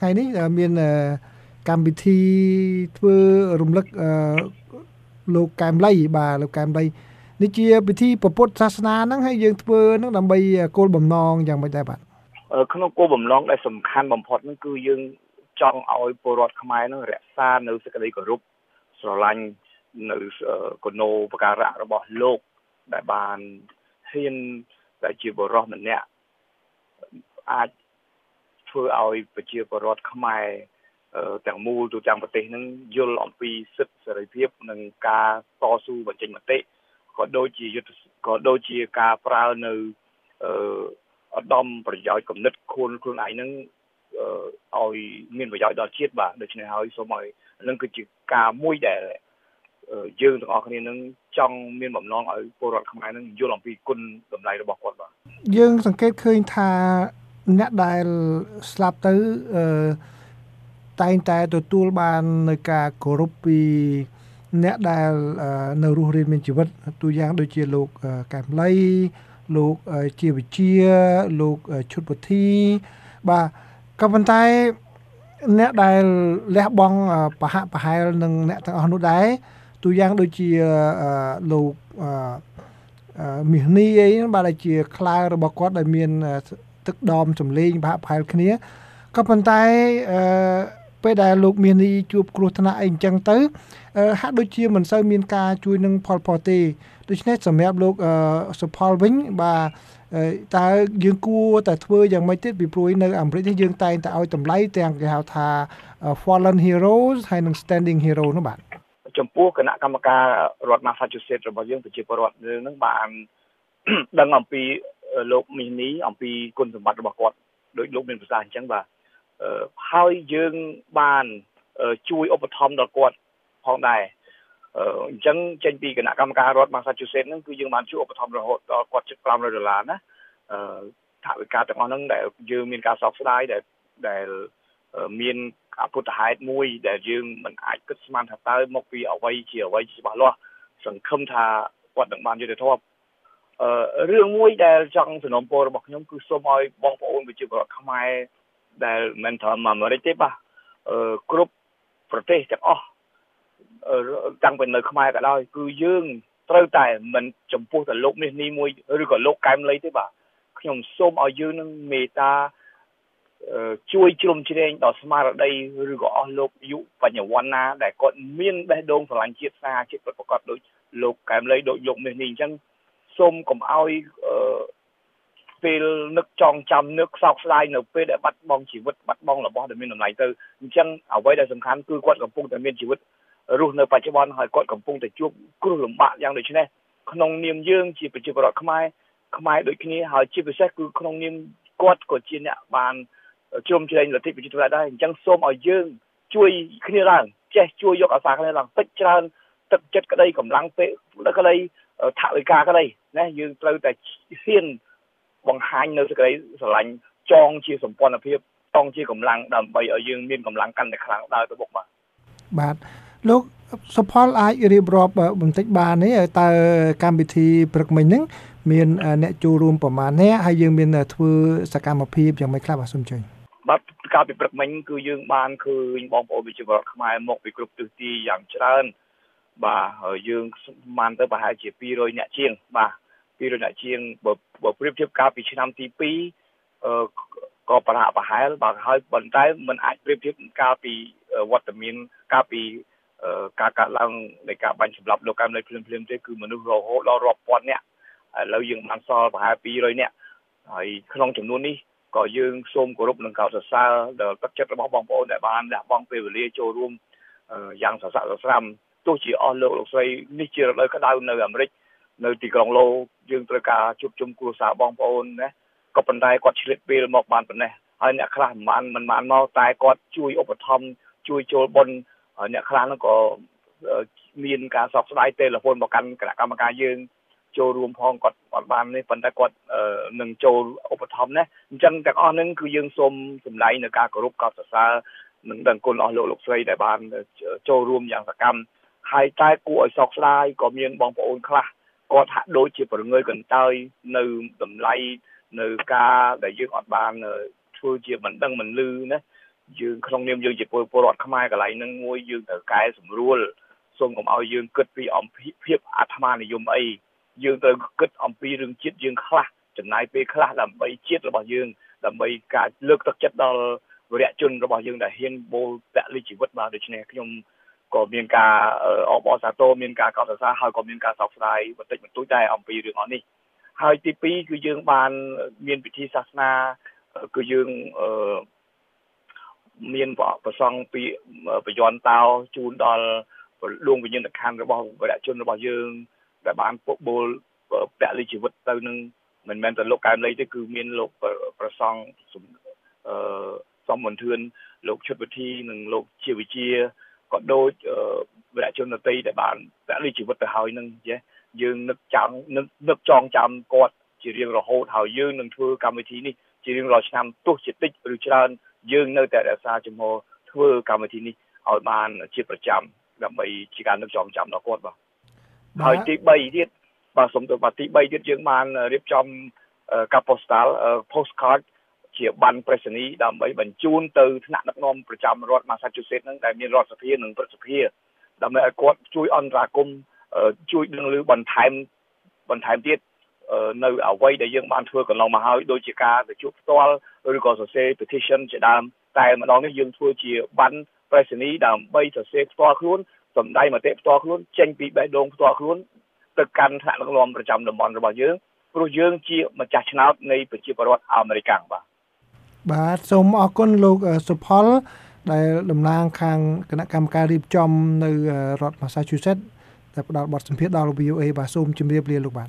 ថ្ងៃនេះមានកម្មវិធីធ្វើរំលឹកលោកកែមលីបាទលោកកែមលីនេះជាពិធីពុទ្ធសាសនាហ្នឹងហើយយើងធ្វើហ្នឹងដើម្បីគោលបំណងយ៉ាងម៉េចដែរបាទក្នុងគោលបំណងដែលសំខាន់បំផុតហ្នឹងគឺយើងចង់ឲ្យពលរដ្ឋខ្មែរហ្នឹងរក្សានៅសេចក្តីគោរពស្រឡាញ់នៅគណោបការៈរបស់លោកដែលបានហ៊ានដែលជាបរិសម្នាក់អាច ធ្វើឲ្យប្រជាពលរដ្ឋខ្មែរទាំងមូលទូទាំងប្រទេសនឹងយល់អំពីសិទ្ធិសេរីភាពនិងការតស៊ូបញ្ចេញមតិក៏ដូចជាយុទ្ធក៏ដូចជាការប្រើនៅអឺឧត្តមប្រយោជន៍គណិតខ្លួនខ្លួនឯងនឹងឲ្យមានប្រយោជន៍ដល់ជាតិបាទដូច្នេះហើយសូមឲ្យនឹងគឺជាការមួយដែលយើងទាំងអស់គ្នានឹងចង់មានបំណងឲ្យពលរដ្ឋខ្មែរនឹងយល់អំពីគុណតម្លៃរបស់គាត់បាទយើងសង្កេតឃើញថា អ្នកដែលស្លាប់ទៅអឺតែងតែទទួលបាននៅការគោរពពីអ្នកដែលនៅរស់រានមានជីវិតទូយ៉ាងដូចជាលោកកែមលីលោកជាវិជាលោកឈុតពុទ្ធីបាទក៏ប៉ុន្តែអ្នកដែលលះបង់ប្រហាក់ប្រហែលនឹងអ្នកទាំងអស់នោះដែរទូយ៉ាងដូចជាលោកមាសនីអីបាទដែលជាខ្លារបស់គាត់ដែលមាន ទឹកដមសម្លេងប្រហាក់ប្រហែលគ្នាក៏ប៉ុន្តែអឺពេលដែលលោកមាននីជួបគ្រោះថ្នាក់អីអញ្ចឹងទៅហាក់ដូចជាមិនសូវមានការជួយនឹងផលផុសទេដូច្នេះសម្រាប់លោកសុផលវិញបាទតើយើងគួរតែធ្វើយ៉ាងម៉េចទៀតពីព្រោះនៅអាមេរិកនេះយើងតែងតែឲ្យតម្លៃទាំងគេហៅថា fallen heroes ហើយនិង standing hero នោះបាទចំពោះគណៈកម្មការរដ្ឋ Massachusetts របស់យើងប្រជាពលរដ្ឋនឹងបានដឹងអំពី លោកមីនីអំពីគុណសម្បត្តិរបស់គាត់ដោយលោកមានប្រសាសន៍អញ្ចឹងបាទហើយយើងបានជួយឧបត្ថម្ភដល់គាត់ផងដែរអញ្ចឹងចេញពីគណៈកម្មការរដ្ឋ Massachusetts ហ្នឹងគឺយើងបានជួយឧបត្ថម្ភរហូតដល់គាត់ជិត500ដុល្លារណាអឺថាវិការទាំងអស់ហ្នឹងដែលយើងមានការសោកស្ដាយដែលដែលមានអពុទ្ធហេតុមួយ ដែលយើងមិនអាចគិតស្មានថាតើមកពីអ្វីជាអ្វីច្បាស់លាស់សង្ឃឹមថាគាត់នឹងបានយុត្តិធម៌អឺ រឿងមួយដែលចង់សំណូមពររបស់ខ្ញុំគឺសូមឲ្យបងប្អូនប្រជាពលរដ្ឋខ្មែរដែលមិនធម្មអាមេរិកទេបាទអឺគ្រប់ប្រទេសទាំងអស់តាំងពីនៅខ្មែរក៏ដោយគឺយើងត្រូវតែមិនចំពោះតែលោកនេះនេះមួយឬក៏លោកកែមលីទេបាទខ្ញុំសូមឲ្យយើងនឹងមេត្តាជួយជ្រោមជ្រែងដល់ស្មារតីឬក៏អស់លោកយុបញ្ញវន្តណាដែលគាត់មានបេះដូងស្រឡាញ់ជាតិសាជាតិប្រកបដោយលោកកែមលីដូចលោកនេះនេះអញ្ចឹង សូមកុំឲ្យពេលនឹកចងចាំនឹកសោកស្ដាយនៅពេលដែលបាត់បង់ជីវិតបាត់បង់របស់ដែលមានតម្លៃទៅអញ្ចឹងអ្វីដែលសំខាន់គឺគាត់កំពុងតែមានជីវិតរស់នៅបច្ចុប្បន្នហើយគាត់កំពុងតែជួបគ្រោះលំបាកយ៉ាងដូចនេះក្នុងនាមយើងជាប្រជាពលរដ្ឋខ្មែរខ្មែរដូចគ្នាហើយជាពិសេសគឺក្នុងនាមគាត់ក៏ជាអ្នកបានជ្រុំជ្រែងលទ្ធិប្រជាធិបតេយ្យដែរអញ្ចឹងសូមឲ្យយើងជួយគ្នាឡើងចេះជួយយកអាសាគ្នាឡើងតិចច្រើនទឹកចិត្តក្តីកម្លាំងពេលក្តី ថវិកាក្តីណាយើងត្រូវតែហ៊ានបង្ហាញនៅសេចក្តីស្រឡាញ់ចងជាសម្ព័ន្ធភាពចងជាកម្លាំងដើម្បីឲ្យយើងមានកម្លាំងកាន់តែខ្លាំងដើរទៅមុខបាទបាទលោកសុផលអាចរៀបរាប់បន្តិចបានទេតើកម្មវិធីព្រឹកមិញហ្នឹងមានអ្នកចូលរួមប្រមាណអ្នកហើយយើងមានធ្វើសកម្មភាពយ៉ាងម៉េចខ្លះបាទសូមជើញបាទកាលពីព្រឹកមិញគឺយើងបានឃើញបងប្អូនវិជ្ជាពលរដ្ឋខ្មែរមកពីគ្រប់ទិសទីយ៉ាងច្រើន បាទហើយយើងបានទៅប្រហែលជា200អ្នកជាង បាទ200អ្នកជាងបើប្រៀបធៀបកាលពីឆ្នាំទី2អឺក៏ប្រហាក់ប្រហែលបាទហើយប៉ុន្តែมันអាចប្រៀបធៀបកាលពីវត្តមានកាលពីការកាត់ឡើងនៃការបាញ់សម្លាប់លោកកែមលេភ្លាមភ្លាមទេគឺមនុស្សរហូតដល់រាប់ពាន់នាក់ឥឡូវយើងបានសល់ប្រហែល200នាក់ហើយក្នុងចំនួននេះក៏យើងសូមគោរពនិងកោតសរសើរដល់ទឹកចិត្តរបស់បងប្អូនដែលបានលះបង់ពេលវេលាចូលរួមយ៉ាងសស្រាក់សស្រាំ ទោះជាអស់លោកលោកស្រីនេះជារដូវក្តៅនៅអាមេរិកនៅទីក្រុងឡូយើងត្រូវការជួបជុំគ្រួសារបងប្អូនណាក៏ប៉ុន្តែគាត់ឆ្លៀតពេលមកបានប៉ុណ្ណេះហើយអ្នកខ្លះមិនបានមិនបានមកតែគាត់ជួយឧបត្ថម្ភជួយចូលបុណ្យអ្នកខ្លះនោះក៏មានការសោកស្ដាយទេរហូតមកកាន់គណៈកម្មការយើងចូលរួមផងគាត់គាត់បាននេះប៉ុន្តែគាត់នឹងចូលឧបត្ថម្ភណាអញ្ចឹងទាំងអស់ហ្នឹងគឺយើងសូមសម្ដែងនៅការគោរពកោតសរសើរនឹងដឹងគុណអស់លោកលោកស្រីដែលបានចូលរួមយ៉ាងសកម្ម ហើយតែគួរឲ្យសោកស្ដាយក៏មានបងប្អូនខ្លះគាត់ហាក់ដូចជាប្រងើយកន្តើយនៅតម្លៃនៅការដែលយើងអត់បានធ្វើជាមិនដឹងមិនលឺណាយើងក្នុងនាមយើងជាពលរដ្ឋខ្មែរកន្លែងហ្នឹងមួយយើងត្រូវកែសម្រួលសូមកុំឲ្យយើងគិតពីអំពីភាពអាត្មានិយមអីយើងត្រូវគិតអំពីរឿងជាតិយើងខ្លះចំណាយពេលខ្លះដើម្បីជាតិរបស់យើងដើម្បីការលើកទឹកចិត្តដល់វរៈជនរបស់យើងដែលហ៊ានបូលពលិជីវិតបាទដូច្នេះខ្ញុំ ក៏មានការអបអរសាទរមានការកោតសរសើរហើយក៏មានការសោកស្ដាយបន្តិចបន្តួចដែរអំពីរឿងអស់នេះហើយទី2គឺយើងបានមានពិធីសាសនាគឺយើងអឺមានប្រសង់ពីបយន្តតោជូនដល់លួងវិញ្ញាណក្ខន្ធរបស់វរៈជនរបស់យើងដែលបានពុកបូលពលិជីវិតទៅនឹងមិនមែនតែលោកកែមលីទេគឺមានលោកប្រសង់អឺសំមន្ទឿនលោកឈុតវិធីនិងលោកជាវិជា ក៏ដូចវរៈជនដតីដែលបានពលិជីវិតទៅហើយនឹងចេះយើងនឹកចាំនឹកនឹកចងចាំគាត់ជារៀងរហូតហើយយើងនឹងធ្វើកម្មវិធីនេះជារៀងរាល់ឆ្នាំទោះជាតិចឬច្រើនយើងនៅតែរក្សាជំហរធ្វើកម្មវិធីនេះឲ្យបានជាប្រចាំដើម្បីជាការនឹកចងចាំដល់គាត់បាទហើយទី3ទៀតបាទសូមទៅបាទទី3ទៀតយើងបានរៀបចំកាប៉ូស្តាល់ postcard ជាបានប្រេសនីដើម្បីបញ្ជូនទៅថ្នាក់ដឹកនាំប្រចាំរដ្ឋ Massachusetts នឹងដែលមានរដ្ឋសភានិងព្រឹទ្ធសភាដើម្បីឲ្យគាត់ជួយអន្តរាគមជួយដឹងឮបន្ថែមបន្ថែមទៀតនៅអ្វីដែលយើងបានធ្វើកន្លងមកហើយដូចជាការទៅជួបផ្ទាល់ឬក៏សរសេរ petition ជាដើមតែម្ដងនេះយើងធ្វើជាបានប្រេសនីដើម្បីសរសេរផ្ទាល់ខ្លួនសម្ដែងមតិផ្ទាល់ខ្លួនចេញពីបេះដូងផ្ទាល់ខ្លួនទៅកាន់ថ្នាក់ដឹកនាំប្រចាំតំបន់របស់យើងព្រោះយើងជាម្ចាស់ឆ្នោតនៃប្រជាពលរដ្ឋអាមេរិកបាទ បាទសូមអរគុណលោកសុផល ដែលតំណាងខាងគណៈកម្មការរៀបចំនៅរដ្ឋ Massachusetts ដែលផ្ដល់បទសម្ភាសន៍ដល់ VOA បាទសូមជម្រាបលាលោកបាទ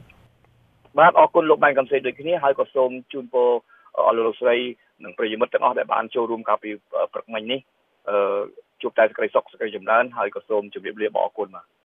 បាទអរគុណលោកបានកំសេដូចគ្នាហើយក៏សូមជូនពរអស់លោកស្រីនិងប្រិយមិត្តទាំងអស់ដែលបានចូលរួមកាលពីព្រឹកមិញនេះអឺជួបតែសេចក្តីសុខសេចក្តីចម្រើនហើយក៏សូមជម្រាបលាបងអរគុណបាទ